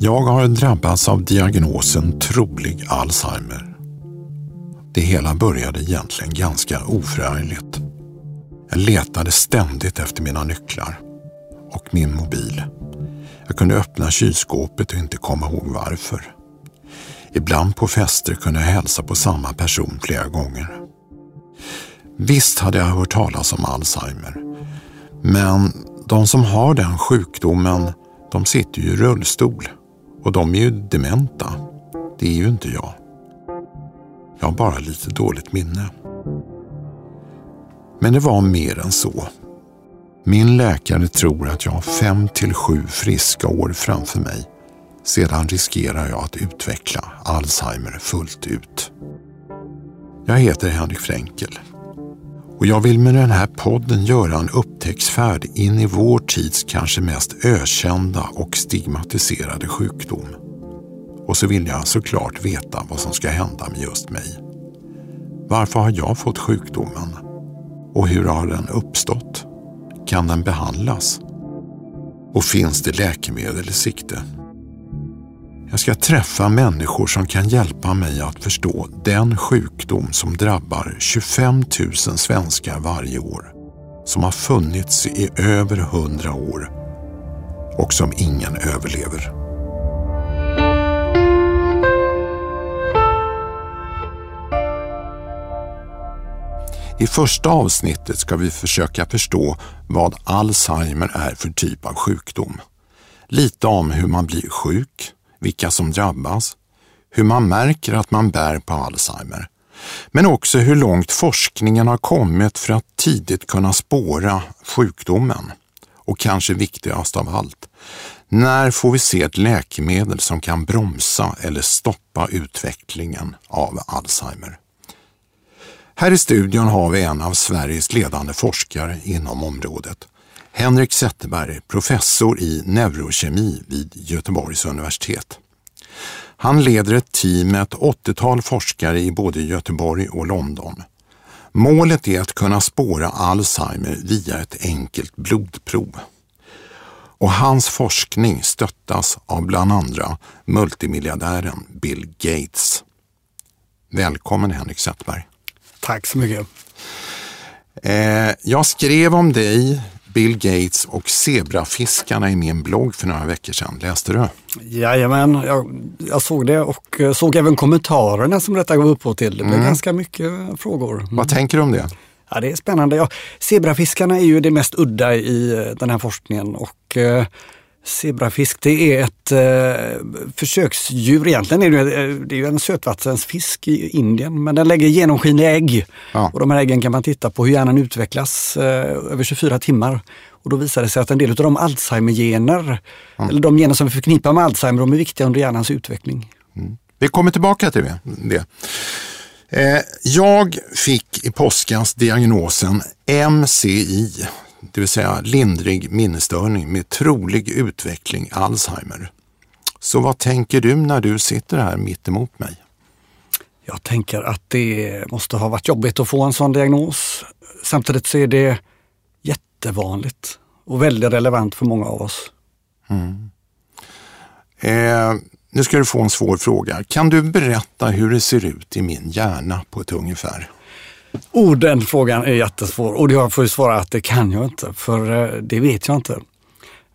Jag har drabbats av diagnosen trolig Alzheimer. Det hela började egentligen ganska oförargligt. Jag letade ständigt efter mina nycklar och min mobil. Jag kunde öppna kylskåpet och inte komma ihåg varför. Ibland på fester kunde jag hälsa på samma person flera gånger. Visst hade jag hört talas om Alzheimer. Men de som har den sjukdomen, de sitter ju i rullstol. Och de är ju dementa. Det är ju inte jag. Jag har bara lite dåligt minne. Men det var mer än så. Min läkare tror att jag har fem till sju friska år framför mig. Sedan riskerar jag att utveckla Alzheimer fullt ut. Jag heter Henrik Fränkel och jag vill med den här podden göra en upptäcktsfärd in i vår tids kanske mest ökända och stigmatiserade sjukdom. Och så vill jag såklart veta vad som ska hända med just mig. Varför har jag fått sjukdomen? Och hur har den uppstått? Kan den behandlas? Och finns det läkemedel i sikte? Jag ska träffa människor som kan hjälpa mig att förstå den sjukdom som drabbar 25 000 svenskar varje år. Som har funnits i över 100 år och som ingen överlever. I första avsnittet ska vi försöka förstå vad Alzheimer är för typ av sjukdom. Lite om hur man blir sjuk, vilka som drabbas, hur man märker att man bär på Alzheimer, men också hur långt forskningen har kommit för att tidigt kunna spåra sjukdomen. Och kanske viktigast av allt, när får vi se ett läkemedel som kan bromsa eller stoppa utvecklingen av Alzheimer? Här i studion har vi en av Sveriges ledande forskare inom området. Henrik Zetterberg, professor i neurokemi vid Göteborgs universitet. Han leder ett team med ett 80-tal forskare i både Göteborg och London. Målet är att kunna spåra Alzheimer via ett enkelt blodprov. Och hans forskning stöttas av bland andra multimiljardären Bill Gates. Välkommen Henrik Zetterberg. Tack så mycket. Eh, jag skrev om dig Bill Gates och zebrafiskarna i min blogg för några veckor sedan. Läste du? Jajamän, jag, jag såg det och eh, såg även kommentarerna som detta gav upphov till. Det blev mm. ganska mycket frågor. Mm. Vad tänker du om det? Ja, det är spännande. Ja, zebrafiskarna är ju det mest udda i eh, den här forskningen och eh, Zebrafisk det är ett eh, försöksdjur. Egentligen är det, eh, det är ju en sötvattensfisk i Indien men den lägger genomskinliga ägg. Ja. Och de här äggen kan man titta på hur hjärnan utvecklas eh, över 24 timmar. Och då visar det sig att en del av de Alzheimer-gener, ja. eller de gener som vi förknippar med Alzheimer, de är viktiga under hjärnans utveckling. Mm. Vi kommer tillbaka till det. Eh, jag fick i påskas diagnosen MCI, det vill säga lindrig minnesstörning med trolig utveckling Alzheimer. Så vad tänker du när du sitter här mitt emot mig? Jag tänker att det måste ha varit jobbigt att få en sån diagnos. Samtidigt så är det jättevanligt och väldigt relevant för många av oss. Mm. Eh, nu ska du få en svår fråga. Kan du berätta hur det ser ut i min hjärna på ett ungefär? Oh, den frågan är jättesvår och jag får ju svara att det kan jag inte, för eh, det vet jag inte.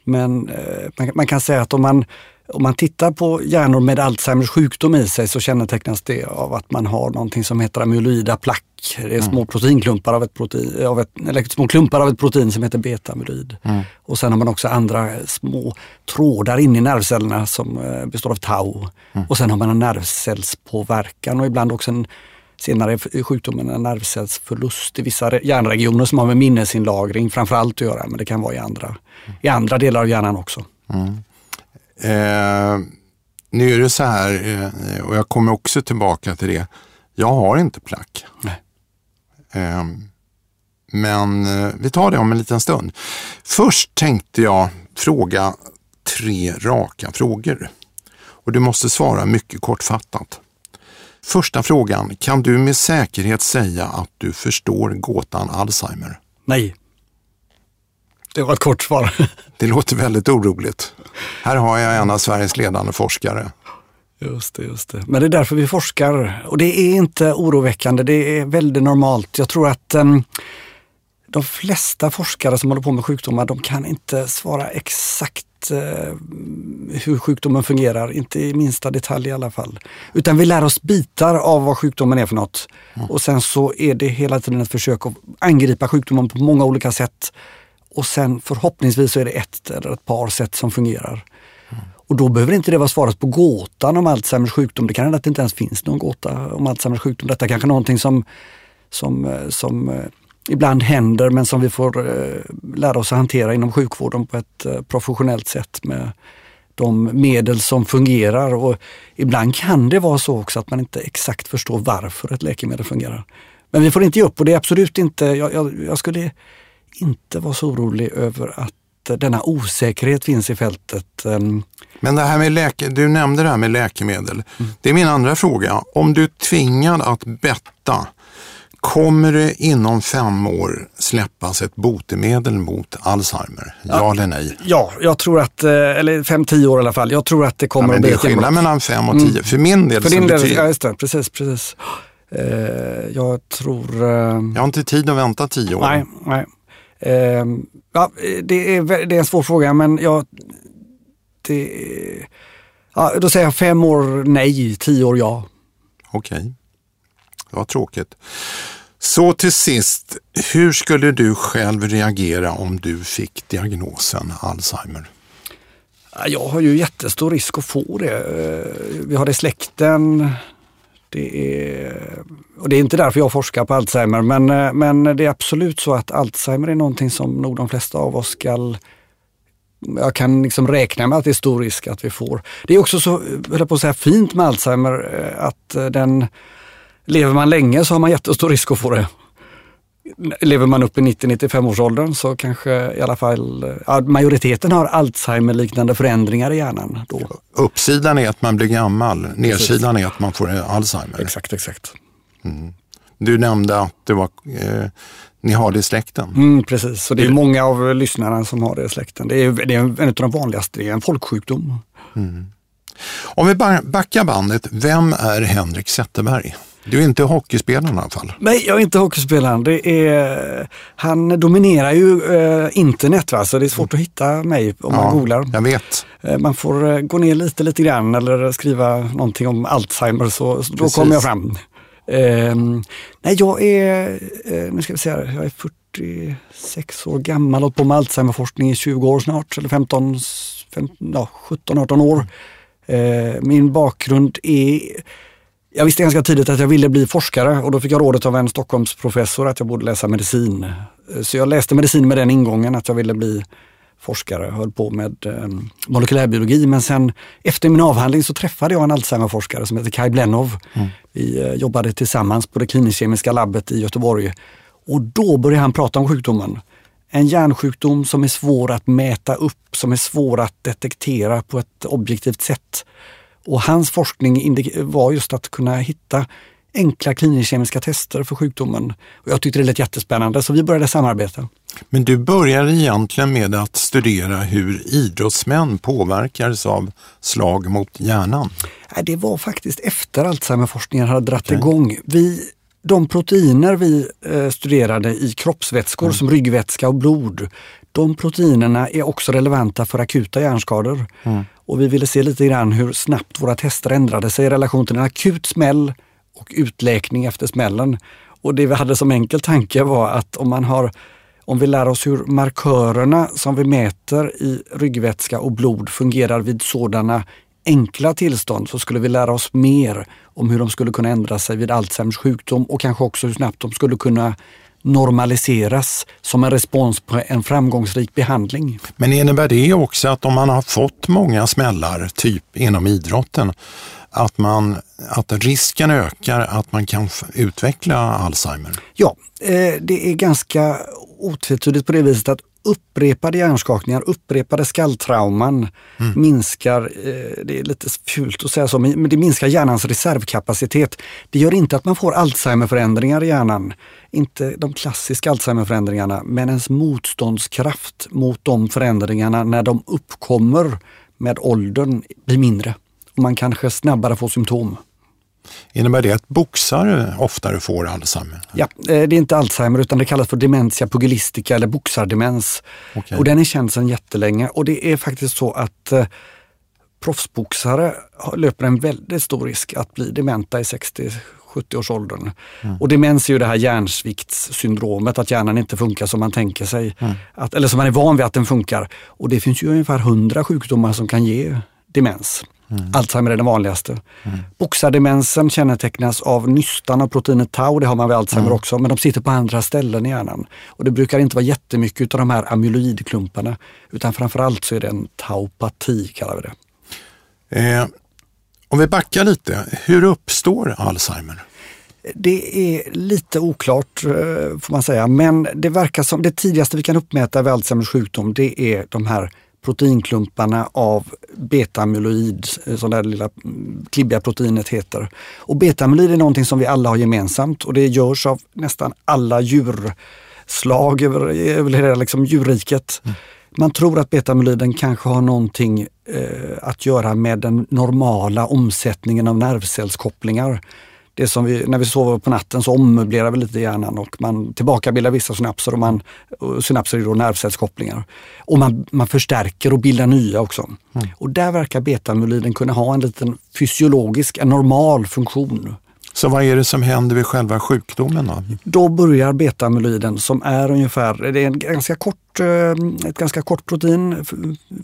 Men eh, man kan säga att om man, om man tittar på hjärnor med Alzheimers sjukdom i sig så kännetecknas det av att man har någonting som heter amyloida plack. Det är små mm. proteinklumpar av ett protein, av ett, eller små klumpar av ett protein som heter betamyloid. Mm. Och sen har man också andra små trådar inne i nervcellerna som eh, består av tau. Mm. Och sen har man en nervcellspåverkan och ibland också en senare sjukdomen en nervcellsförlust i vissa hjärnregioner som har med minnesinlagring framförallt att göra, men det kan vara i andra, i andra delar av hjärnan också. Mm. Eh, nu är det så här, eh, och jag kommer också tillbaka till det, jag har inte plack. Eh, men eh, vi tar det om en liten stund. Först tänkte jag fråga tre raka frågor. Och du måste svara mycket kortfattat. Första frågan, kan du med säkerhet säga att du förstår gåtan Alzheimer? Nej. Det var ett kort svar. Det låter väldigt oroligt. Här har jag en av Sveriges ledande forskare. Just det, just det. Men det är därför vi forskar. Och det är inte oroväckande, det är väldigt normalt. Jag tror att um, de flesta forskare som håller på med sjukdomar, de kan inte svara exakt uh, hur sjukdomen fungerar, inte i minsta detalj i alla fall. Utan vi lär oss bitar av vad sjukdomen är för något. Mm. Och sen så är det hela tiden ett försök att angripa sjukdomen på många olika sätt. Och sen förhoppningsvis så är det ett eller ett par sätt som fungerar. Och då behöver inte det vara svaret på gåtan om Alzheimers sjukdom. Det kan hända att det inte ens finns någon gåta om Alzheimers sjukdom. Detta är kanske någonting som, som, eh, som eh, ibland händer men som vi får eh, lära oss att hantera inom sjukvården på ett professionellt sätt med de medel som fungerar. Och ibland kan det vara så också att man inte exakt förstår varför ett läkemedel fungerar. Men vi får inte ge upp och det är absolut inte, jag, jag, jag skulle inte vara så orolig över att denna osäkerhet finns i fältet. Ehm, men det här med läke, du nämnde det här med läkemedel. Mm. Det är min andra fråga. Om du är tvingad att betta, kommer det inom fem år släppas ett botemedel mot Alzheimer? Ja, ja eller nej? Ja, jag tror att, eh, eller fem, tio år i alla fall. Jag tror att det kommer ja, att bli Det är skillnad mellan fem och tio. Mm. För min del. För din del, ja just det, precis, precis. Uh, jag tror... Uh... Jag har inte tid att vänta tio år. Nej, nej. Uh, ja, det, är, det är en svår fråga men jag det, ja, då säger jag fem år nej, tio år ja. Okej, okay det var tråkigt. Så till sist, hur skulle du själv reagera om du fick diagnosen Alzheimer? Jag har ju jättestor risk att få det. Eh, vi har det i släkten. Det är, och det är inte därför jag forskar på Alzheimer, men, eh, men det är absolut så att Alzheimer är någonting som nog de flesta av oss ska jag kan liksom räkna med att det är stor risk att vi får. Det är också så, eh, höll på att säga, fint med Alzheimer att den, lever man länge så har man jättestor risk att få det. Lever man upp i 90-95 års åldern så kanske i alla fall majoriteten har Alzheimer-liknande förändringar i hjärnan. Då. Uppsidan är att man blir gammal, nedsidan är att man får Alzheimer. Exakt, exakt. Mm. Du nämnde att det var eh, ni har det i släkten? Mm, precis, så det är många av lyssnarna som har det i släkten. Det är, det är en av de vanligaste, det är en folksjukdom. Mm. Om vi backar bandet, vem är Henrik Zetterberg? Du är inte hockeyspelaren i alla fall? Nej, jag är inte hockeyspelaren. Det är, han dominerar ju eh, internet, va? så det är svårt att hitta mig om ja, man googlar. Jag vet. Eh, man får eh, gå ner lite, lite grann eller skriva någonting om Alzheimer så, så då kommer jag fram. Eh, nej, jag är, eh, nu ska vi se här, jag är 46 år gammal och på med Alzheimerforskning i 20 år snart, eller 15, 15 ja, 17-18 år. Eh, min bakgrund är jag visste ganska tidigt att jag ville bli forskare och då fick jag rådet av en Stockholmsprofessor att jag borde läsa medicin. Så jag läste medicin med den ingången att jag ville bli forskare, höll på med eh, molekylärbiologi. Men sen efter min avhandling så träffade jag en Alzheimerforskare som heter Kai Blenov. Mm. Vi eh, jobbade tillsammans på det klinisk-kemiska labbet i Göteborg. Och då började han prata om sjukdomen. En hjärnsjukdom som är svår att mäta upp, som är svår att detektera på ett objektivt sätt. Och hans forskning var just att kunna hitta enkla klinisk-kemiska tester för sjukdomen. Och jag tyckte det lät jättespännande så vi började samarbeta. Men du började egentligen med att studera hur idrottsmän påverkades av slag mot hjärnan? Det var faktiskt efter Alzheimerforskningen hade dratt okay. igång. Vi, de proteiner vi eh, studerade i kroppsvätskor mm. som ryggvätska och blod, de proteinerna är också relevanta för akuta hjärnskador. Mm. Och vi ville se lite grann hur snabbt våra tester ändrade sig i relation till en akut smäll och utläkning efter smällen. Och det vi hade som enkel tanke var att om man har om vi lär oss hur markörerna som vi mäter i ryggvätska och blod fungerar vid sådana enkla tillstånd så skulle vi lära oss mer om hur de skulle kunna ändra sig vid Alzheimers sjukdom och kanske också hur snabbt de skulle kunna normaliseras som en respons på en framgångsrik behandling. Men innebär det också att om man har fått många smällar, typ inom idrotten, att, man, att risken ökar att man kan utveckla Alzheimer? Ja, eh, det är ganska otvetydigt på det viset att upprepade hjärnskakningar, upprepade skalltrauman mm. minskar, eh, det är lite fult att säga så, men det minskar hjärnans reservkapacitet. Det gör inte att man får Alzheimerförändringar i hjärnan, inte de klassiska Alzheimerförändringarna, men ens motståndskraft mot de förändringarna när de uppkommer med åldern blir mindre. Och man kanske snabbare får symptom. Innebär det att boxare oftare får Alzheimer? Ja, eh, det är inte Alzheimer utan det kallas för dementia pugilistica eller boxardemens. Okay. Och den är känd sedan jättelänge och det är faktiskt så att eh, proffsboxare löper en väldigt stor risk att bli dementa i 60 70-årsåldern. Mm. Och demens är ju det här hjärnsviktssyndromet, att hjärnan inte funkar som man tänker sig. Mm. Att, eller som man är van vid att den funkar. Och det finns ju ungefär 100 sjukdomar som kan ge demens. Mm. Alzheimer är den vanligaste. Mm. Boxardemensen kännetecknas av nystan av proteinet tau, det har man vid Alzheimer mm. också, men de sitter på andra ställen i hjärnan. Och det brukar inte vara jättemycket av de här amyloidklumparna, utan framförallt så är det en taupati, kallar vi det. Eh, om vi backar lite, hur uppstår Alzheimer? Det är lite oklart eh, får man säga, men det verkar som det tidigaste vi kan uppmäta vid Alzheimers sjukdom det är de här proteinklumparna av betamyloid, eh, som det här lilla mm, klibbiga proteinet heter. Och betamyloid är någonting som vi alla har gemensamt och det görs av nästan alla djurslag över, över hela liksom djurriket. Mm. Man tror att betamyloiden kanske har någonting eh, att göra med den normala omsättningen av nervcellskopplingar det som vi, när vi sover på natten så ommöblerar vi lite hjärnan och man tillbakabildar vissa synapser och, man, och synapser är då nervcellskopplingar. Och man, man förstärker och bildar nya också. Mm. Och där verkar betamyloiden kunna ha en liten fysiologisk, en normal funktion. Så vad är det som händer vid själva sjukdomen då? Då börjar betamyloiden som är ungefär, det är en ganska kort, eh, ett ganska kort protein,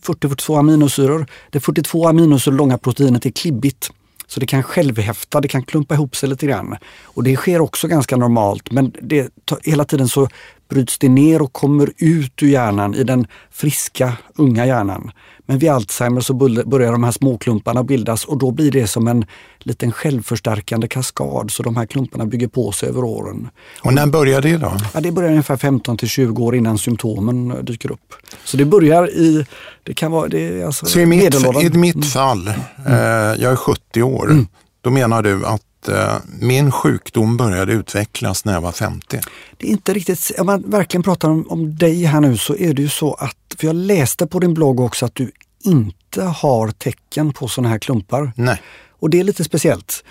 40-42 aminosyror. Det 42 aminosyror långa proteinet är klibbigt. Så det kan självhäfta, det kan klumpa ihop sig lite grann. Och det sker också ganska normalt men det, hela tiden så bryts det ner och kommer ut ur hjärnan i den friska, unga hjärnan. Men vid Alzheimer så börjar de här småklumparna bildas och då blir det som en liten självförstärkande kaskad så de här klumparna bygger på sig över åren. Och när börjar det då? Ja, det börjar ungefär 15 till 20 år innan symptomen dyker upp. Så det börjar i, det kan vara, det alltså så i mitt, i mitt mm. fall, mm. eh, jag är 70 år, mm. då menar du att Eh, min sjukdom började utvecklas när jag var 50. Det är inte riktigt, om man verkligen pratar om, om dig här nu så är det ju så att, för jag läste på din blogg också att du inte har tecken på sådana här klumpar. Nej. Och det är lite speciellt.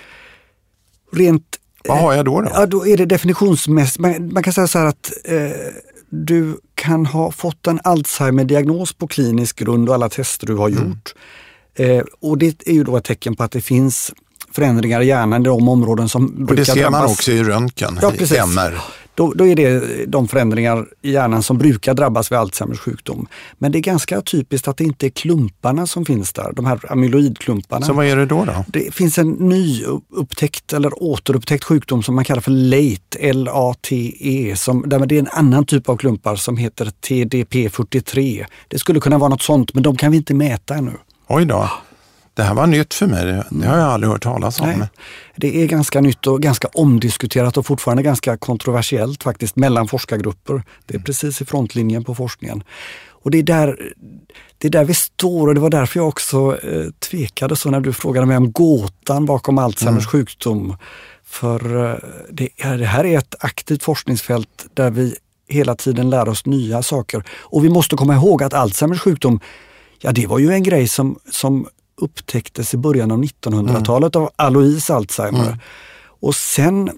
Rent vad har jag då? då? Ja, då är det definitionsmässigt, man, man, kan säga så här att eh, du kan ha fått en Alzheimer-diagnos på klinisk grund och alla tester du har mm. gjort. Eh, och det är ju då ett tecken på att det finns förändringar i hjärnan i de områden som brukar Och det ser man också i röntgen, ja, i MR. Då, då, är det de förändringar i hjärnan som brukar drabbas vid Alzheimers sjukdom. Men det är ganska typiskt att det inte är klumparna som finns där, de här amyloidklumparna. Så vad är det då? då? Det finns en ny upptäckt eller återupptäckt sjukdom som man kallar för LATE, L-A-T-E, som, där det är en annan typ av klumpar som heter TDP43. Det skulle kunna vara något sånt, men de kan vi inte mäta ännu. Oj då. Det här var nytt för mig, det har jag aldrig hört talas om. Nej, det är ganska nytt och ganska omdiskuterat och fortfarande ganska kontroversiellt faktiskt mellan forskargrupper. Det är mm. precis i frontlinjen på forskningen. Och det är där, det är där vi står och det var därför jag också eh, tvekade så när du frågade mig om gåtan bakom Alzheimers mm. sjukdom. För eh, det, det här är ett aktivt forskningsfält där vi hela tiden lär oss nya saker. Och vi måste komma ihåg att Alzheimers sjukdom, ja det var ju en grej som, som upptäcktes i början av 1900-talet mm. av Alois Alzheimer. Mm. Och sen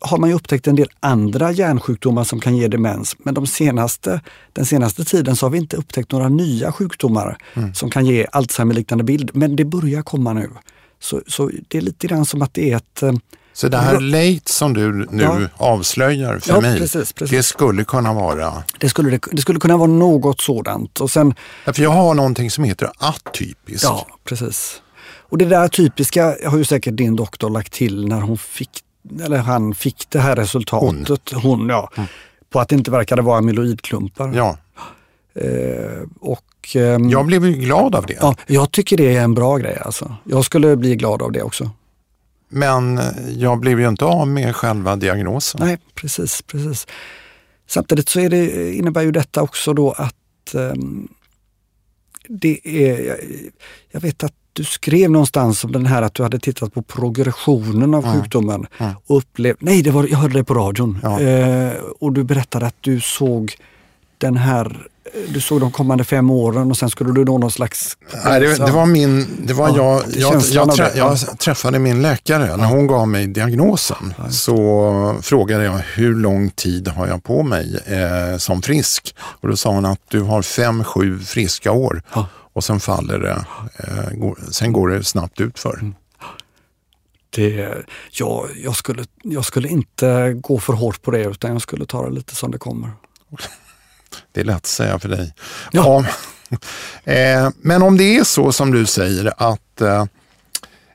har man ju upptäckt en del andra hjärnsjukdomar som kan ge demens. Men de senaste, den senaste tiden så har vi inte upptäckt några nya sjukdomar mm. som kan ge Alzheimer-liknande bild. Men det börjar komma nu. Så, så det är lite grann som att det är ett eh, så det här late som du nu ja. avslöjar för ja, mig, precis, precis. det skulle kunna vara? Det skulle, det, skulle kunna vara något sådant. Och sen, ja, för jag har någonting som heter atypiskt. Ja, precis. Och det där typiska har ju säkert din doktor lagt till när hon fick, eller han fick det här resultatet. Hon, hon ja. Mm. På att det inte verkade vara amyloidklumpar. Ja. Eh, och, eh, jag blev glad av det. Ja, jag tycker det är en bra grej. Alltså. Jag skulle bli glad av det också. Men jag blev ju inte av med själva diagnosen. Nej, precis. precis. Samtidigt så är det, innebär ju detta också då att um, det är, jag, jag, vet att du skrev någonstans om den här att du hade tittat på progressionen av mm. sjukdomen mm. och upplevt, nej det var, jag hörde det på radion ja. eh, och du berättade att du såg den här du såg de kommande fem åren och sen skulle du nå någon slags... Nej, det, det var min, det var ja, jag, jag, jag, trä, jag, träffade min läkare. När hon gav mig diagnosen ja. så frågade jag hur lång tid har jag på mig eh, som frisk? Och då sa hon att du har fem, sju friska år ja. och sen faller det, eh, går, sen går det snabbt utför. Mm. Det, ja, jag, skulle, jag skulle inte gå för hårt på det utan jag skulle ta det lite som det kommer. Det är lätt att säga för dig. Ja. ja. Eh, men om det är så som du säger att eh,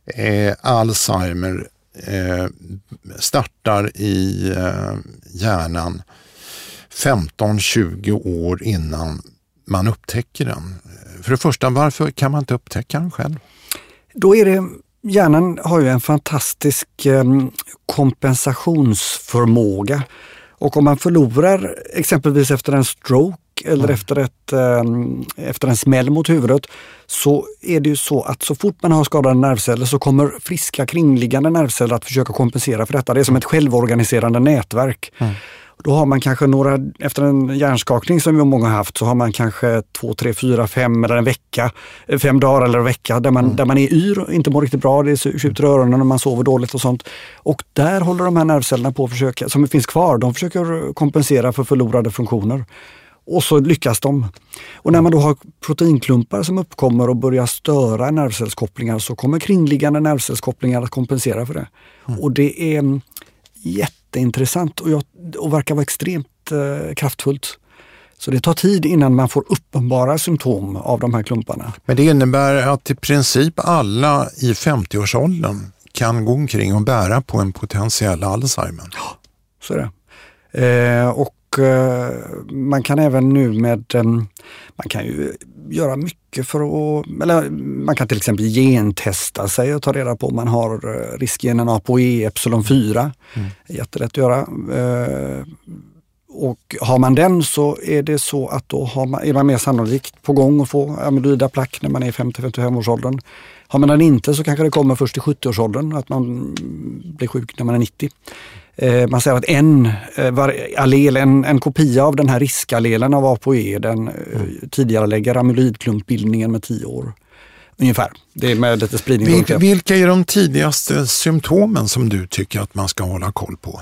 eh Alzheimer eh, startar i eh, hjärnan 15-20 år innan man upptäcker den. För det första, varför kan man inte upptäcka den själv? Då är det Hjärnan har ju en fantastisk kompensationsförmåga och om man förlorar exempelvis efter en stroke eller mm. efter, ett, ähm, efter en smäll mot huvudet så är det ju så att så fort man har skadade nervceller så kommer friska kringliggande nervceller att försöka kompensera för detta. Det är som ett självorganiserande nätverk. Mm. Då har man kanske några, efter en hjärnskakning som vi många har haft, så har man kanske två, tre, fyra, fem eller en vecka, eh, fem dagar eller en vecka där man, mm. där man är yr och inte mår riktigt bra. Det skjuter i öronen och man sover dåligt och sånt. Och där håller de här nervcellerna på att försöka, som finns kvar, de försöker kompensera för förlorade funktioner. Och så lyckas de. Och när man då har proteinklumpar som uppkommer och börjar störa nervcellskopplingar så kommer kringliggande nervcellskopplingar att kompensera för det. Mm. Och det är jätteintressant och, jag, och verkar vara extremt eh, kraftfullt. Så det tar tid innan man får uppenbara symptom av de här klumparna. Men det innebär att i princip alla i 50-årsåldern kan gå omkring och bära på en potentiell Alzheimer? Ja, så är det. Eh, och man kan även nu med, eh, man kan ju göra mycket för att, eller man kan till exempel gentesta sig och ta reda på om man har eh, riskgenen ApoE epsilon 4. Mm. Jättelätt att göra. Eh, och har man den så är det så att då man, är man mer sannolikt på gång att få amyloida plack när man är 50-55 års åldern. Har man den inte så kanske det kommer först i 70-årsåldern, att man blir sjuk när man är 90. Eh, man säger att en eh, allel, en, en kopia av den här riskallelen av ApoE, den eh, mm. tidigare lägger amyloidklumpbildningen med 10 år. Ungefär. Det är med lite spridning. Vil, vilka är de tidigaste symptomen som du tycker att man ska hålla koll på?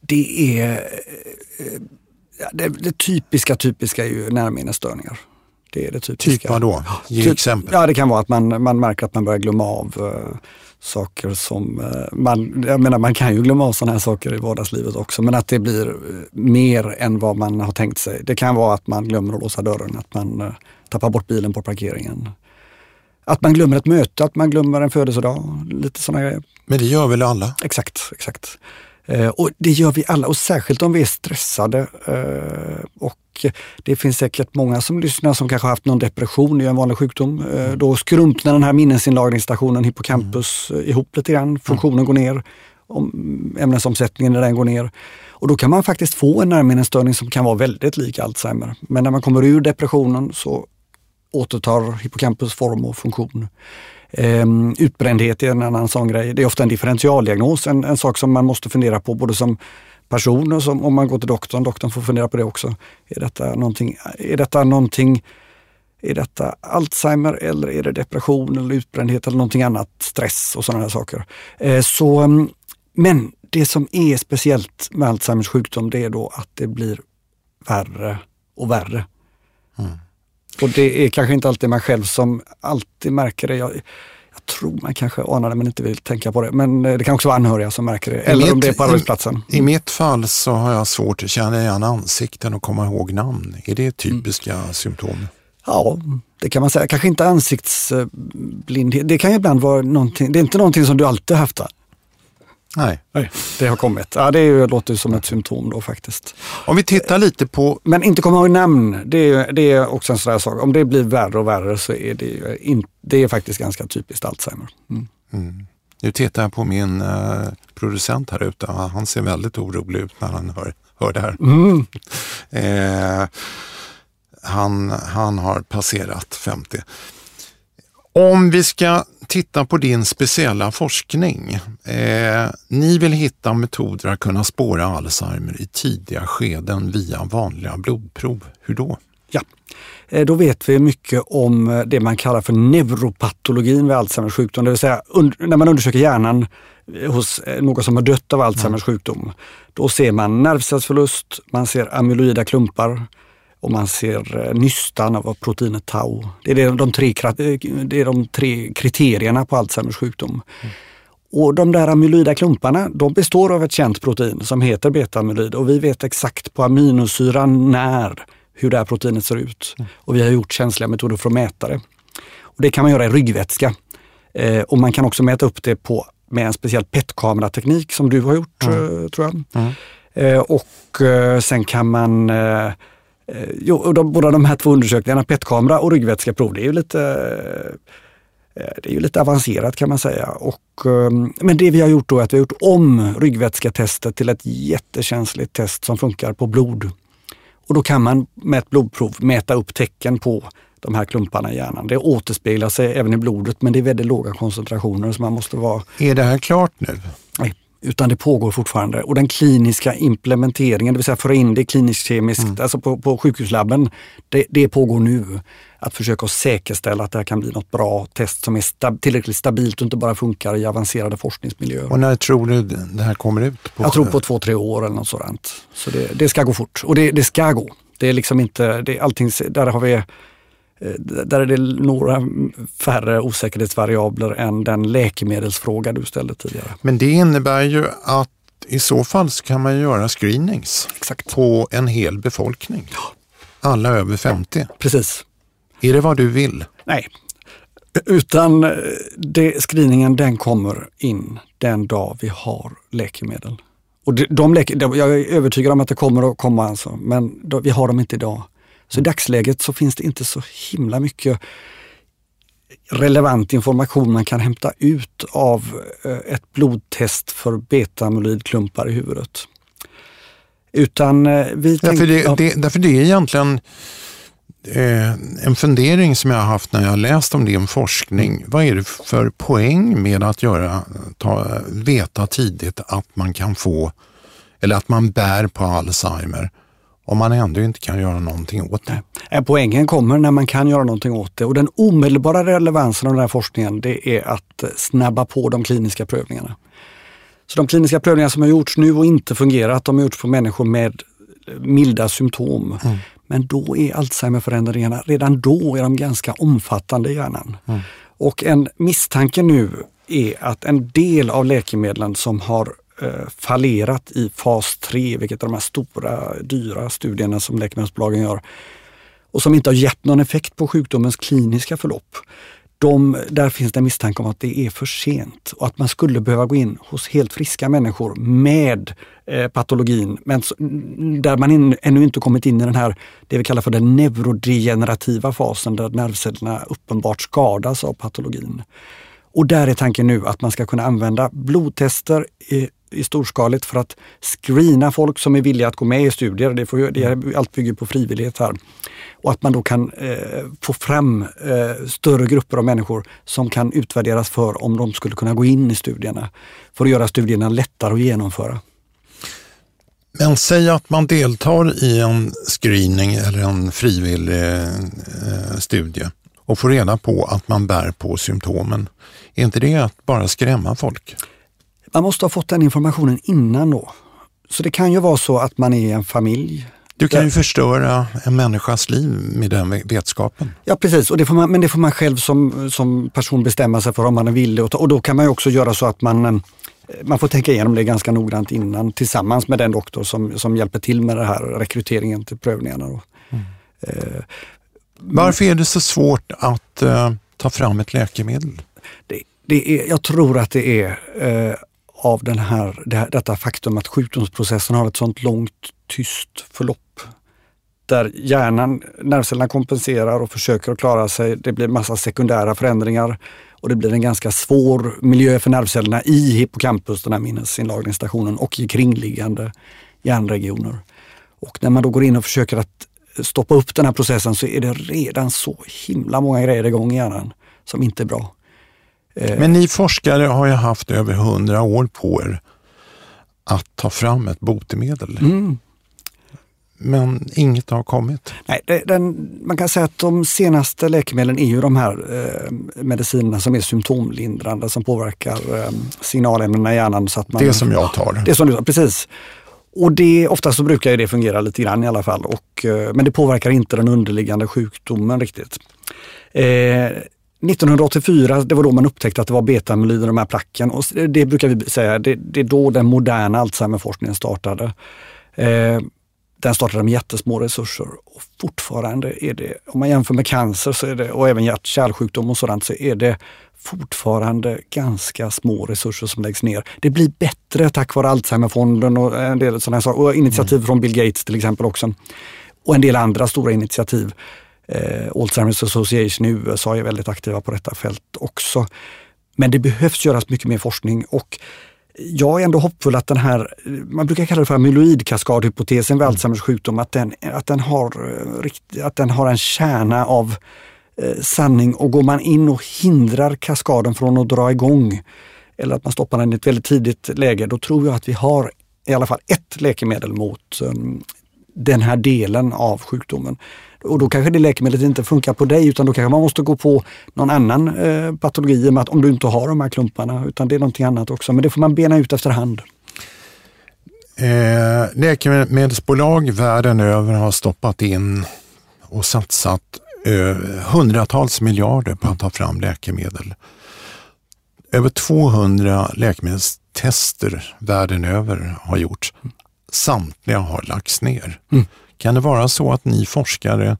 Det är det, det typiska typiska är ju närminnesstörningar. Det är det typiska. Typ vad då? Ge typ, exempel. Ja, det kan vara att man, man märker att man börjar glömma av saker som uh, man, jag menar man kan ju glömma av sådana här saker i vardagslivet också, men att det blir uh, mer än vad man har tänkt sig. Det kan vara att man glömmer att låsa dörren, att man tappar bort bilen på parkeringen. Att man glömmer ett möte, att man glömmer en födelsedag, lite sådana grejer. Men det gör väl alla? Exakt, exakt. Eh, och det gör vi alla och särskilt om vi är stressade. Eh, och det finns säkert många som lyssnar som kanske har haft någon depression, det är en vanlig sjukdom. Eh, mm. Då skrumpnar den här minnesinlagringsstationen hippocampus mm. ihop lite grann, funktionen mm. går ner, ämnesomsättningen i den går ner. Och då kan man faktiskt få en närminnesstörning som kan vara väldigt lik Alzheimer. Men när man kommer ur depressionen så återtar hippocampus form och funktion. Um, utbrändhet är en annan sån grej. Det är ofta en differentialdiagnos, en, en sak som man måste fundera på både som person och som, om man går till doktorn. Doktorn får fundera på det också. Är detta någonting, är detta någonting är detta Alzheimer eller är det depression eller utbrändhet eller någonting annat, stress och sådana här saker. Eh, så, ehm, men det som är speciellt med Alzheimers sjukdom det är då att det blir värre och värre. Mm. Och det är kanske inte alltid man själv som alltid märker det. Jag tror man kanske anar det men inte vill tänka på det. Men eh, det kan också vara anhöriga som märker det. Eller mitt, om det är på arbetsplatsen. I, I mitt fall så har jag svårt att känna igen ansikten och komma ihåg namn. Är det typiska mm. symptom? Ja, det kan man säga. Kanske inte ansiktsblindhet. Det kan ju ibland vara någonting, det är inte någonting som du alltid haft. Nej. Nej. Det har kommit. Ja, det är, låter som ett symptom då faktiskt. Om vi tittar lite på... Men inte komma ihåg namn, det är, det är också en sån där sak. Om det blir värre och värre så är det, in, det är faktiskt ganska typiskt Alzheimer. Mm. Mm. Nu tittar jag på min uh, producent här ute. Han ser väldigt orolig ut när han hör hör det här. Mm. Eh, han, han har passerat 50. Om vi ska titta på din speciella forskning. Eh, ni vill hitta metoder att kunna spåra Alzheimer i tidiga skeden via vanliga blodprov. Hur då? Ja, eh, då vet vi mycket om eh, det man kallar för neuropatologin vid Alzheimers sjukdom. Det vill säga när man undersöker hjärnan eh, hos någon som har dött av Alzheimers sjukdom. Då ser man nervcellsförlust, man ser amyloida klumpar, och man ser nystan av proteinet tau. Det är de tre, det är de tre kriterierna på Alzheimers sjukdom. Mm. Och de där amyloida klumparna de består av ett känt protein som heter beta-amyloid och vi vet exakt på aminosyran när hur det här proteinet ser ut. Mm. Och vi har gjort känsliga metoder för att mäta det. Och det kan man göra i ryggvätska. Eh, och man kan också mäta upp det på, med en speciell PET-kamerateknik som du har gjort, mm. eh, tror jag. Mm. Eh, och eh, sen kan man eh, eh, Jo, och de, båda de här två undersökningarna, PET-kamera och ryggvätskeprov, det är ju lite det är ju lite avancerat kan man säga. Och, men det vi har gjort då är att vi har gjort om ryggvätsketestet till ett jättekänsligt test som funkar på blod. Och då kan man med ett blodprov mäta upp tecken på de här klumparna i hjärnan. Det återspeglar sig även i blodet men det är väldigt låga koncentrationer så man måste vara... Är det här klart nu? Nej, utan det pågår fortfarande. Och den kliniska implementeringen, det vill säga föra in det kliniskt-kemiskt, mm. alltså på, på sjukhuslabben, det, det pågår nu att försöka säkerställa att det här kan bli något bra test som är stab tillräckligt stabilt och inte bara funkar i avancerade forskningsmiljöer. Och när tror du det här kommer ut? På? Jag tror på två, tre år eller något sådant. Så det, det ska gå fort och det, det, ska gå. Det är liksom inte, det, allting, där har vi där är det några färre osäkerhetsvariabler än den läkemedelsfråga du ställde tidigare. Men det innebär ju att i så fall så kan man göra screenings Exakt. på en hel befolkning. Alla över 50. Ja, precis. Är det vad du vill? Nej, utan eh, det, screeningen den kommer in den dag vi har läkemedel. Och de, de läke, jag är övertygad om att det kommer att komma alltså, men vi har dem inte idag. Så i dagsläget så finns det inte så himla mycket relevant information man kan hämta ut av eh, ett blodtest för beta-amyloidklumpar i huvudet. Utan eh, vi tänker... Därför det, det, därför det är egentligen eh, en fundering som jag har haft när jag har läst om din forskning. Vad är det för poäng med att göra, ta, veta tidigt att man kan få, eller att man bär på Alzheimer om man ändå inte kan göra någonting åt det. Nej. Poängen kommer när man kan göra någonting åt det och den omedelbara relevansen av den här forskningen det är att snabba på de kliniska prövningarna. Så de kliniska prövningar som har gjorts nu och inte fungerat, de har gjorts på människor med milda symptom. Mm. Men då är Alzheimerförändringarna, redan då är de ganska omfattande i hjärnan. Mm. Och en misstanke nu är att en del av läkemedlen som har eh, Eh, fallerat i fas 3, vilket är de här stora dyra studierna som läkemedelsbolagen gör, och som inte har gett någon effekt på sjukdomens kliniska förlopp de, där finns det misstanke om att det är för sent och att man skulle behöva gå in hos helt friska människor med eh, patologin, men där man in, ännu inte kommit in i den här, det vi kallar för den neurodegenerativa fasen där nervcellerna uppenbart skadas av patologin. Och där är tanken nu att man ska kunna använda blodtester eh, i storskaligt för att screena folk som är villiga att gå med i studier. Det får, det, allt bygger på frivillighet här och att man då kan eh, få fram eh, större grupper av människor som kan utvärderas för om de skulle kunna gå in i studierna för att göra studierna lättare att genomföra. Men säg att man deltar i en screening eller en frivillig eh, studie och får reda på att man bär på symptomen. Är inte det att bara skrämma folk? Man måste ha fått den informationen innan då. Så det kan ju vara så att man är en familj du kan ju förstöra en människas liv med den vetskapen. Ja precis, och det man, men det får man själv som, som person bestämma sig för om man är villig. Och, och då kan man ju också göra så att man, eh, man får tänka igenom det ganska noggrant innan tillsammans med den doktor som, som hjälper till med det här rekryteringen till prövningarna. Mm. Eh, Varför är det så svårt att uh, ta fram ett läkemedel? Det, det är, jag tror att det är uh, av den här, det, detta faktum att sjukdomsprocessen har ett sånt långt tyst förlopp där hjärnan, nervcellerna kompenserar och försöker att klara sig. Det blir massa sekundära förändringar och det blir en ganska svår miljö för nervcellerna i hippocampus, den här minnesinlagringsstationen och i kringliggande hjärnregioner. Och när man då går in och försöker att stoppa upp den här processen så är det redan så himla många grejer igång i hjärnan som inte är bra. Eh. Men ni forskare har ju haft över hundra år på er att ta fram ett botemedel. Mm. Men inget har kommit? Nej, det, den, man kan säga att de senaste läkemedlen är ju de här eh, medicinerna som är symptomlindrande som påverkar eh, signalämnena i hjärnan. Så att man, det som jag tar? Det som du precis. Och det, oftast så brukar det fungera lite grann i alla fall. Och, eh, men det påverkar inte den underliggande sjukdomen riktigt. Eh, 1984, det var då man upptäckte att det var betamyloid i de här placken och det brukar vi säga, det, det är då den moderna Alzheimerforskningen startade. Eh, den startade med jättesmå resurser och fortfarande är det, om man jämför med cancer så är det, och även hjärt-kärlsjukdom och sådant, så är det fortfarande ganska små resurser som läggs ner. Det blir bättre tack vare Alzheimerfonden och en del sådana saker och initiativ mm. från Bill Gates till exempel också. Och en del andra stora initiativ. Eh, Alzheimer's Association i USA är väldigt aktiva på detta fält också. Men det behövs göras mycket mer forskning och jag är ändå hoppfull att den här, man brukar kalla det för amyloidkaskadhypotesen vid mm. Alzheimers sjukdom, att den, att, den har, eh, att den har en kärna av eh, sanning och går man in och hindrar kaskaden från att dra igång eller att man stoppar den i ett väldigt tidigt läge, då tror jag att vi har i alla fall ett läkemedel mot um, den här delen av sjukdomen. Och då kanske det läkemedlet inte funkar på dig utan då kanske man måste gå på någon annan eh, patologi med att om du inte har de här klumparna utan det är någonting annat också. Men det får man bena ut efterhand. Eh, läkemedelsbolag världen över har stoppat in och satsat eh, hundratals miljarder på att ta fram läkemedel. Över 200 läkemedelstester världen över har gjorts. Samtliga har lagts ner. Mm. Kan det vara så att ni forskare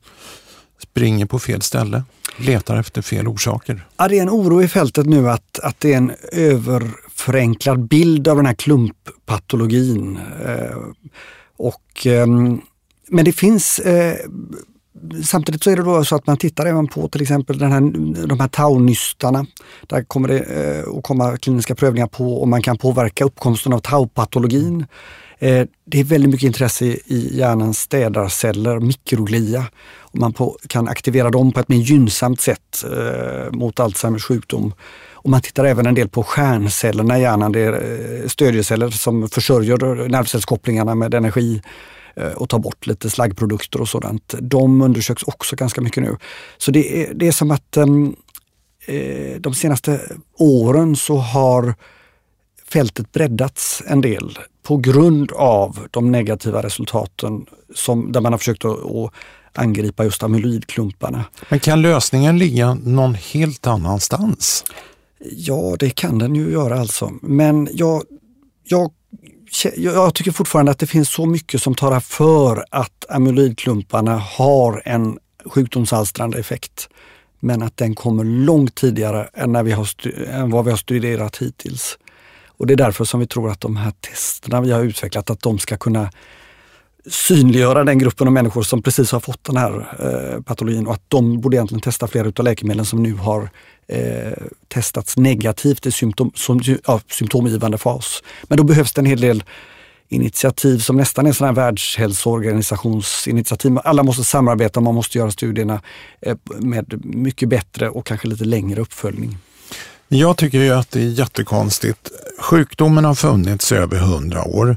springer på fel ställe? Letar efter fel orsaker? Ja, det är en oro i fältet nu att, att det är en överförenklad bild av den här klumppatologin. Eh, och, eh, men det finns eh, Samtidigt så är det då så att man tittar även på till exempel den här, de här taunystarna. Där kommer det eh, att komma kliniska prövningar på om man kan påverka uppkomsten av taupatologin. Mm Eh, det är väldigt mycket intresse i hjärnans städarceller, mikroglia. Och man på, kan aktivera dem på ett mer gynnsamt sätt eh, mot Alzheimers sjukdom. Och man tittar även en del på stjärncellerna i hjärnan. Det är eh, stödjeceller som försörjer nervcellskopplingarna med energi eh, och tar bort lite slaggprodukter och sådant. De undersöks också ganska mycket nu. Så det är, det är som att ehm, eh, de senaste åren så har fältet breddats en del på grund av de negativa resultaten som, där man har försökt att, att angripa just amyloidklumparna. Men kan lösningen ligga någon helt annanstans? Ja, det kan den ju göra alltså. Men jag, jag, jag tycker fortfarande att det finns så mycket som talar för att amyloidklumparna har en sjukdomsalstrande effekt. Men att den kommer långt tidigare än, när vi har än vad vi har studerat hittills. Och det är därför som vi tror att de här testerna vi har utvecklat, att de ska kunna synliggöra den gruppen av människor som precis har fått den här eh, patologin och att de borde egentligen testa flera av läkemedlen som nu har eh, testats negativt i symptom, som, ja, symptomgivande fas. Men då behövs det en hel del initiativ som nästan är sådana här världshälsoorganisationsinitiativ. Alla måste samarbeta, man måste göra studierna eh, med mycket bättre och kanske lite längre uppföljning. Jag tycker ju att det är jättekonstigt. Sjukdomen har funnits i över hundra år.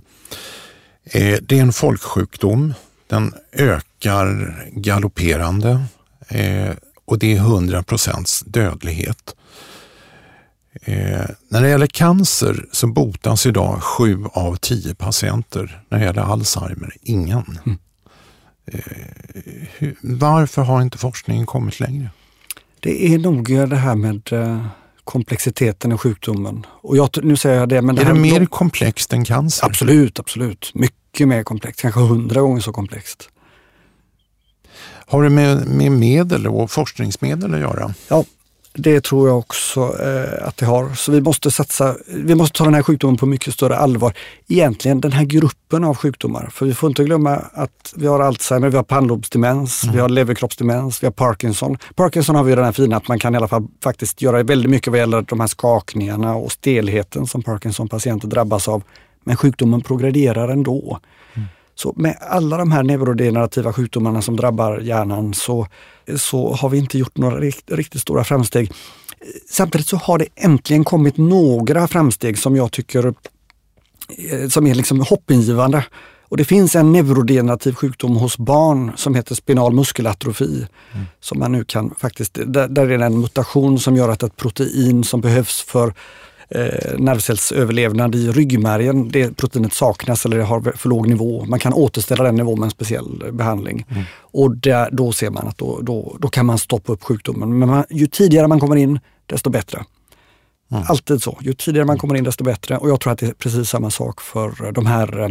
Eh, det är en folksjukdom. Den ökar galopperande eh, och det är 100 procents dödlighet. Eh, när det gäller cancer så botas idag sju av tio patienter. När det gäller Alzheimer, ingen. Mm. varför har inte forskningen kommit längre? Det är nog det här med komplexiteten i sjukdomen. Och jag, nu säger jag det, men det är det mer komplext än cancer? Absolut, absolut. Mycket mer komplext, kanske hundra gånger så komplext. Har det med, med medel och forskningsmedel att göra? Ja, det tror jag också eh, att det har. Så vi måste satsa, vi måste ta den här sjukdomen på mycket större allvar. Egentligen den här gruppen av sjukdomar. För vi får inte glömma att vi har Alzheimer, vi har pannlobsdemens, mm. vi har leverkroppsdemens, vi har Parkinson. Parkinson har vi den här fina att man kan i alla fall faktiskt göra väldigt mycket vad gäller de här skakningarna och stelheten som Parkinson-patienter drabbas av Men sjukdomen progrederar ändå. Mm. Så med alla de här neurodegenerativa sjukdomarna som drabbar hjärnan så, så har vi inte gjort några rikt, riktigt stora framsteg. Samtidigt så har det äntligen kommit några framsteg som jag tycker eh, som är liksom hoppingivande. Och det finns en neurodegenerativ sjukdom hos barn som heter spinal muskelatrofi. Mm. Som man nu kan faktiskt, där, där är det en mutation som gör att ett protein som behövs för eh, nervcellsöverlevnad i ryggmärgen, det proteinet saknas eller har för låg nivå. Man kan återställa den nivån med en speciell behandling. Mm. Och där, då ser man att då, då, då kan man stoppa upp sjukdomen. Men man, ju tidigare man kommer in, desto bättre. Mm. Alltid så. Ju tidigare man kommer in desto bättre och jag tror att det är precis samma sak för de här eh,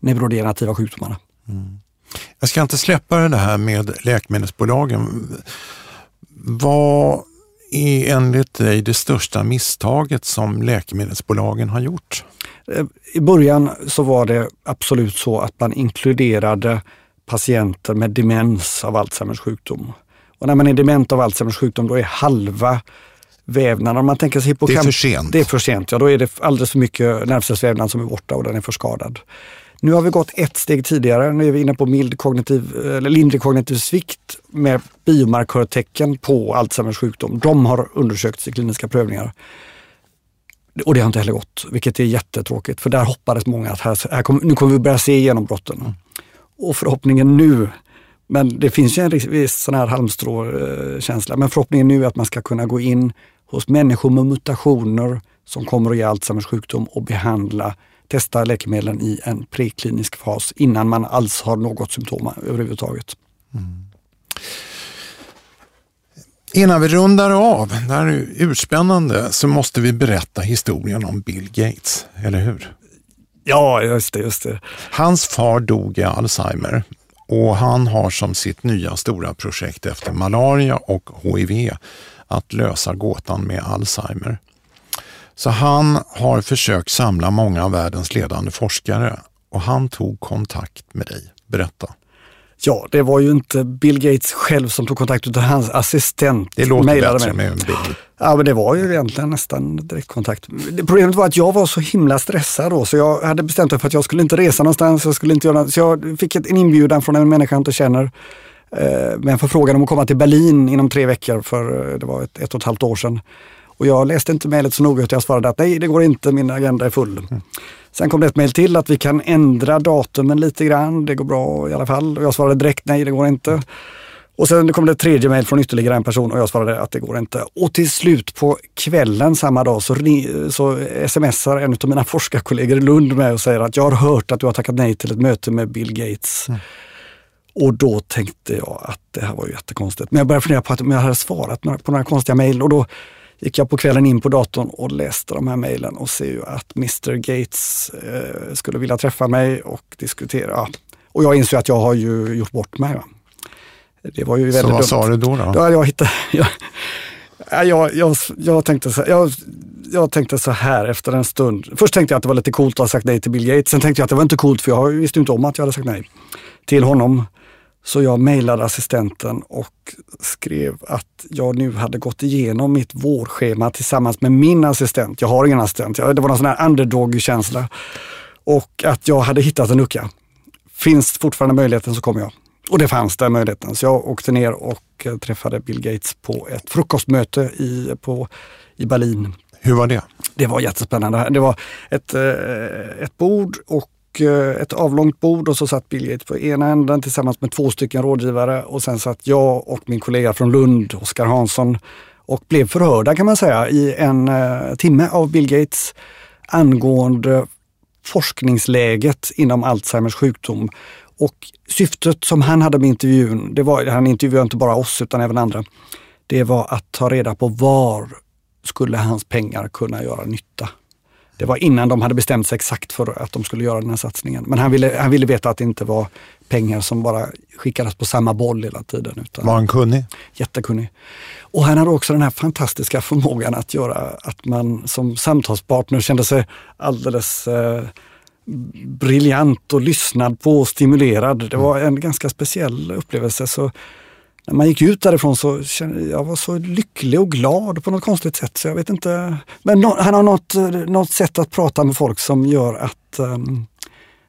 neurodegenerativa sjukdomarna. Mm. Jag ska inte släppa det här med läkemedelsbolagen. Vad är enligt dig det största misstaget som läkemedelsbolagen har gjort? Eh, I början så var det absolut så att man inkluderade patienter med demens av Alzheimers sjukdom. Och när man är dement av Alzheimers sjukdom då är halva vävnaden, om man tänker sig hippocamp... Det är för sent. Det är för sent, ja. Då är det alldeles för mycket nervcellsvävnad som är borta och den är för skadad. Nu har vi gått ett steg tidigare. Nu är vi inne på mild kognitiv, eller lindrig kognitiv svikt med biomarkörtecken på Alzheimers sjukdom. De har undersökts i kliniska prövningar. Och det har inte heller gått, vilket är jättetråkigt. För där hoppades många att här, här kom, nu kommer vi börja se genombrotten. Och förhoppningen nu, men det finns ju en viss sån här halmstråkänsla, eh, men förhoppningen nu är att man ska kunna gå in hos människor med mutationer som kommer att ge Alzheimers sjukdom och behandla testa läkemedlen i en preklinisk fas innan man alls har något symptom överhuvudtaget. Mm. Innan vi rundar av, det här är urspännande, så måste vi berätta historien om Bill Gates, eller hur? Ja, just det, just det. Hans far dog i Alzheimer och han har som sitt nya stora projekt efter malaria och HIV att lösa gåtan med Alzheimer. Så han har försökt samla många av världens ledande forskare och han tog kontakt med dig. Berätta. Ja, det var ju inte Bill Gates själv som tog kontakt utan hans assistent. Det låter bättre med en bild. Ja, men det var ju egentligen nästan direktkontakt. Problemet var att jag var så himla stressad då så jag hade bestämt mig för att jag skulle inte resa någonstans. Jag skulle inte göra, så jag fick en inbjudan från en människa jag inte känner eh, med en förfrågan om att komma till Berlin inom tre veckor för eh, det var ett, ett och ett halvt år sedan. Och jag läste inte mejlet så noga utan jag svarade att nej, det går inte, min agenda är full. Mm. Sen kom det ett mejl till att vi kan ändra datumen lite grann, det går bra i alla fall. Och jag svarade direkt nej, det går inte. Och sen kom det ett tredje mejl från ytterligare en person och jag svarade att det går inte. Och till slut på kvällen samma dag så, så smsar en av mina forskarkollegor i Lund med och säger att jag har hört att du har tackat nej till ett möte med Bill Gates. Mm. Och då tänkte jag att det här var ju jättekonstigt. Men jag började fundera på att jag hade svarat på några konstiga mejl och då gick jag på kvällen in på datorn och läste de här mejlen och ser ju att Mr Gates eh, skulle vilja träffa mig och diskutera. Och jag inser att jag har ju gjort bort mig. Va? Det var ju väldigt Så vad dumt. sa du då? då? Ja, jag, hittade, jag, jag, jag, jag, tänkte så, jag, jag tänkte så här efter en stund. Först tänkte jag att det var lite coolt att ha sagt nej till Bill Gates. Sen tänkte jag att det var inte coolt för jag visste inte om att jag hade sagt nej till honom. Så jag mejlade assistenten och skrev att jag nu hade gått igenom mitt vårschema tillsammans med min assistent. Jag har ingen assistent, det var någon sån här underdog-känsla. Och att jag hade hittat en lucka. Finns fortfarande möjligheten så kommer jag. Och det fanns den möjligheten. Så jag åkte ner och träffade Bill Gates på ett frukostmöte i, på, i Berlin. Hur var det? Det var jättespännande. Det var ett, eh, ett bord och Eh, Eh, ett avlångt bord och så satt Bill Gates på ena änden tillsammans med två stycken rådgivare och sen satt jag och min kollega från Lund, Oskar Hansson, och blev förhörda kan man säga i en eh, timme av Bill Gates angående forskningsläget inom Alzheimers sjukdom. Och syftet som han hade med intervjun, det var, han intervjuade inte bara oss utan även andra, det var att ta reda på var skulle hans pengar kunna göra nytta. Det var innan de hade bestämt sig exakt för att de skulle göra den här satsningen. Men han ville, han ville veta att det inte var pengar som bara skickades på samma boll hela tiden. Utan var han kunnig? Jättekunnig. Och han hade också den här fantastiska förmågan att göra att man som samtalspartner kände sig alldeles eh, briljant och lyssnad på och stimulerad. Det var en ganska speciell upplevelse. Så när man gick ut därifrån så kände jag var så lycklig och glad på något konstigt sätt. Så jag vet inte. Men no, han har något, något sätt att prata med folk som gör att ehm,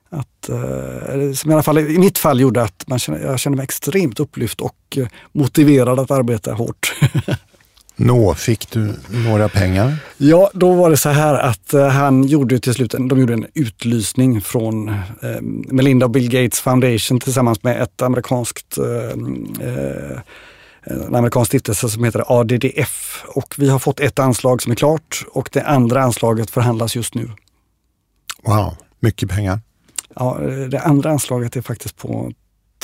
att eh, um, att, som i alla fall i mitt fall gjorde att man kände, jag kände mig extremt upplyft och eh, motiverad att arbeta hårt. Nå, fick du några pengar? Ja, då var det så här att eh, han gjorde till slut, de gjorde en utlysning från eh, Melinda och Bill Gates Foundation tillsammans med ett amerikanskt eh, eh en amerikansk stiftelse som heter ADDF och vi har fått ett anslag som är klart och det andra anslaget förhandlas just nu. Wow, mycket pengar. Ja, det andra anslaget är faktiskt på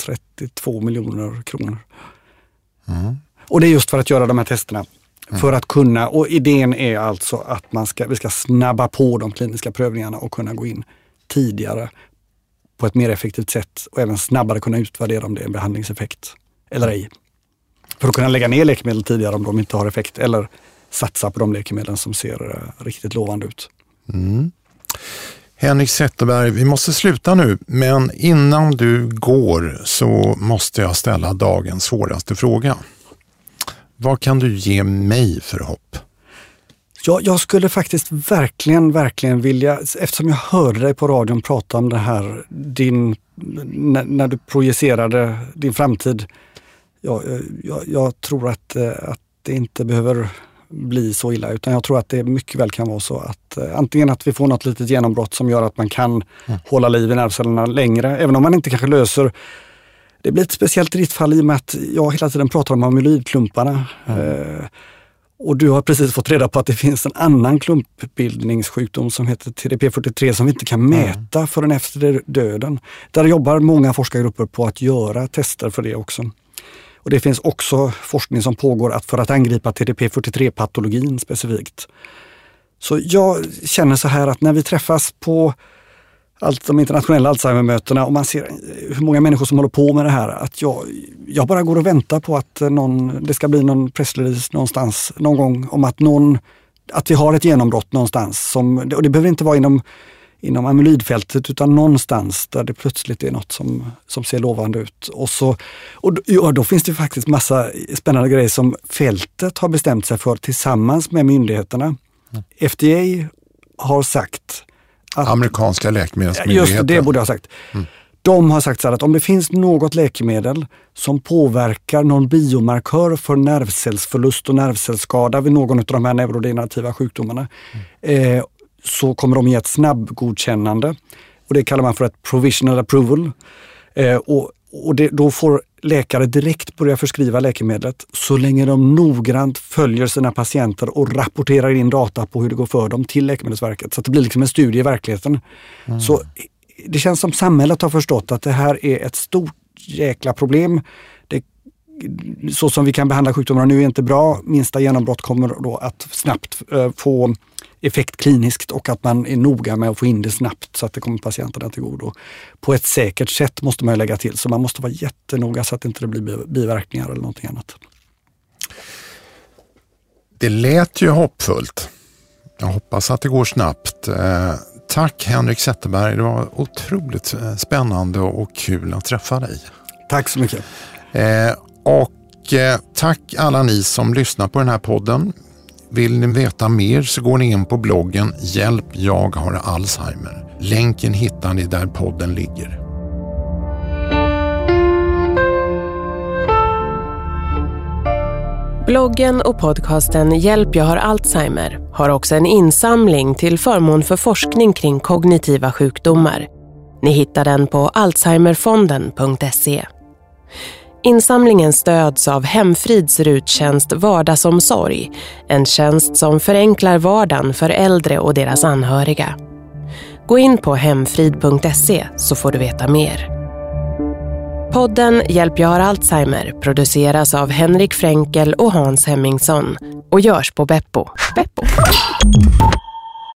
32 miljoner kronor. Mm. Och det är just för att göra de här testerna. Mm. För att kunna, och idén är alltså att man ska, vi ska snabba på de kliniska prövningarna och kunna gå in tidigare på ett mer effektivt sätt och även snabbare kunna utvärdera om det är en behandlingseffekt eller ej. För att kunna lägga ner läkemedel tidigare om de inte har effekt eller satsa på de läkemedel som ser eh, riktigt lovande ut. Mm. Henrik Zetterberg, vi måste sluta nu, men innan du går så måste jag ställa dagens svåraste fråga. Vad kan du ge mig för hopp? Ja, jag skulle faktiskt verkligen, verkligen vilja, eftersom jag hörde dig på radion prata om det här, din, när, när du projicerade din framtid. Ja, jag, jag tror att, eh, att det inte behöver bli så illa utan jag tror att det mycket väl kan vara så att eh, antingen att vi får något litet genombrott som gör att man kan mm. hålla liv i nervcellerna längre, även om man inte kanske löser det blir ett speciellt i ditt fall i och med att jag hela tiden pratar om amyloidklumparna. Mm. Och du har precis fått reda på att det finns en annan klumpbildningssjukdom som heter TDP43 som vi inte kan mäta mm. förrän efter döden. Där jobbar många forskargrupper på att göra tester för det också. Och Det finns också forskning som pågår att för att angripa TDP43-patologin specifikt. Så jag känner så här att när vi träffas på allt de internationella Alzheimermötena och man ser hur många människor som håller på med det här. Att jag, jag bara går och väntar på att någon, det ska bli någon pressrelease någonstans någon gång om att, någon, att vi har ett genombrott någonstans. Som, och det behöver inte vara inom, inom amyloidfältet utan någonstans där det plötsligt är något som, som ser lovande ut. Och, så, och ja, då finns det faktiskt massa spännande grejer som fältet har bestämt sig för tillsammans med myndigheterna. Mm. FDA har sagt att, Amerikanska läkemedelsmyndigheten. Just det, borde jag ha sagt. Mm. De har sagt så att om det finns något läkemedel som påverkar någon biomarkör för nervcellsförlust och nervcellsskada vid någon av de här neurodegenerativa sjukdomarna mm. eh, så kommer de ge ett snabbgodkännande. Och det kallar man för ett provisional approval. Eh, och och det, då får läkare direkt börja förskriva läkemedlet så länge de noggrant följer sina patienter och rapporterar in data på hur det går för dem till Läkemedelsverket. Så det blir liksom en studie i verkligheten. Mm. Så Det känns som samhället har förstått att det här är ett stort jäkla problem. Det, så som vi kan behandla sjukdomar nu är inte bra. Minsta genombrott kommer då att snabbt uh, få effekt kliniskt och att man är noga med att få in det snabbt så att det kommer patienterna till godo. På ett säkert sätt måste man lägga till, så man måste vara jättenoga så att det inte blir biverkningar eller någonting annat. Det lät ju hoppfullt. Jag hoppas att det går snabbt. Eh, tack Henrik Zetterberg, det var otroligt eh, spännande och kul att träffa dig. Tack så mycket. Eh, och tack alla ni som lyssnar på den här podden. Vill ni veta mer så går ni in på bloggen Hjälp, jag har Alzheimer. Länken hittar ni där podden ligger. Bloggen och podcasten Hjälp, jag har Alzheimer har också en insamling till förmån för forskning kring kognitiva sjukdomar. Ni hittar den på alzheimerfonden.se. Insamlingen stöds av Hemfrids ruttjänst Vardagsomsorg, en tjänst som förenklar vardagen för äldre och deras anhöriga. Gå in på hemfrid.se så får du veta mer. Podden Hjälp jag har Alzheimer produceras av Henrik Fränkel och Hans Hemmingsson och görs på Beppo. Beppo.